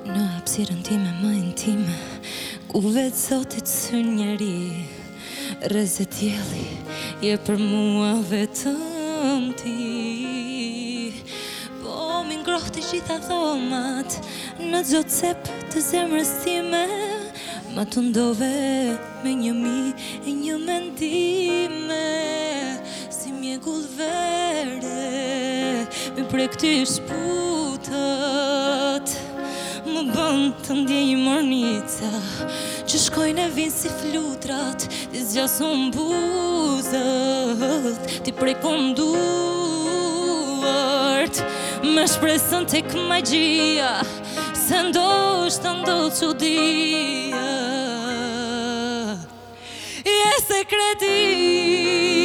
Në hapsirën time, me më intime Ku vetë zotit së njeri Rëzë tjeli Je për mua vetëm ti Po më ngrohtë të gjitha thomat Në gjotë sepë të zemrës time Ma të ndove me një mi E një mendime mjekull verde Më prej këti shputët Më bënd të ndjej i Që shkojnë e vinë si flutrat Ti zja buzët Ti prej duart Më shpresën të këmajgjia Se ndosht të ndosht që dhia Je sekretin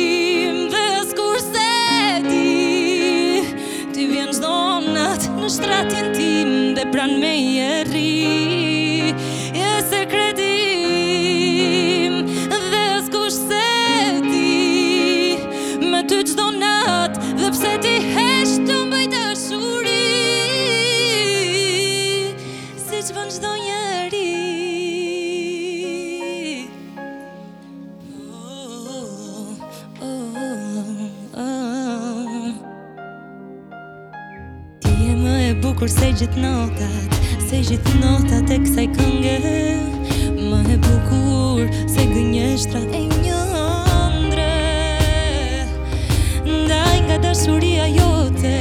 bukur se gjithë notat Se gjithë notat e kësaj këngë Më e bukur se gënje e një ndre Ndaj nga dashuria jote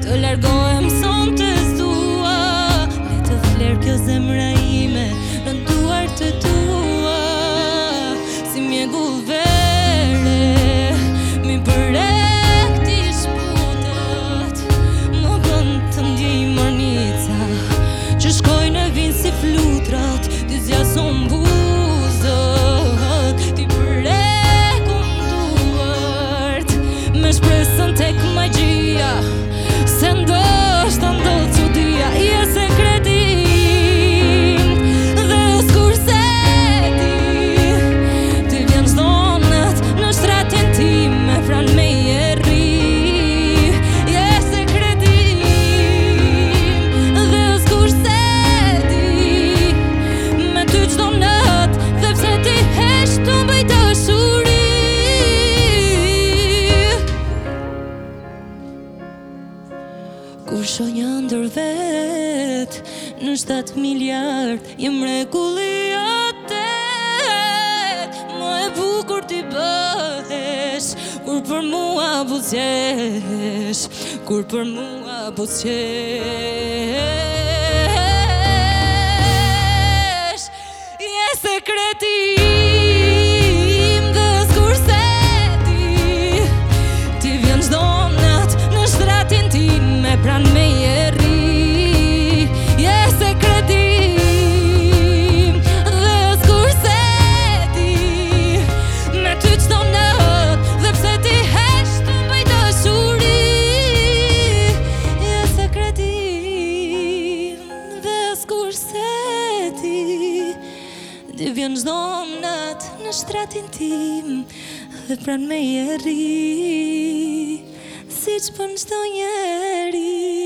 Të largohem son të zdua Ne të fler kjo zemra ime Kur shonja ndër vet Në 7 miliard Jem rekullia te Më e bukur ti bëhesh Kur për mua buzjesh Kur për mua buzjesh Je sekreti Je sekreti shtratin tim Dhe pran me jeri Si që për në shto njeri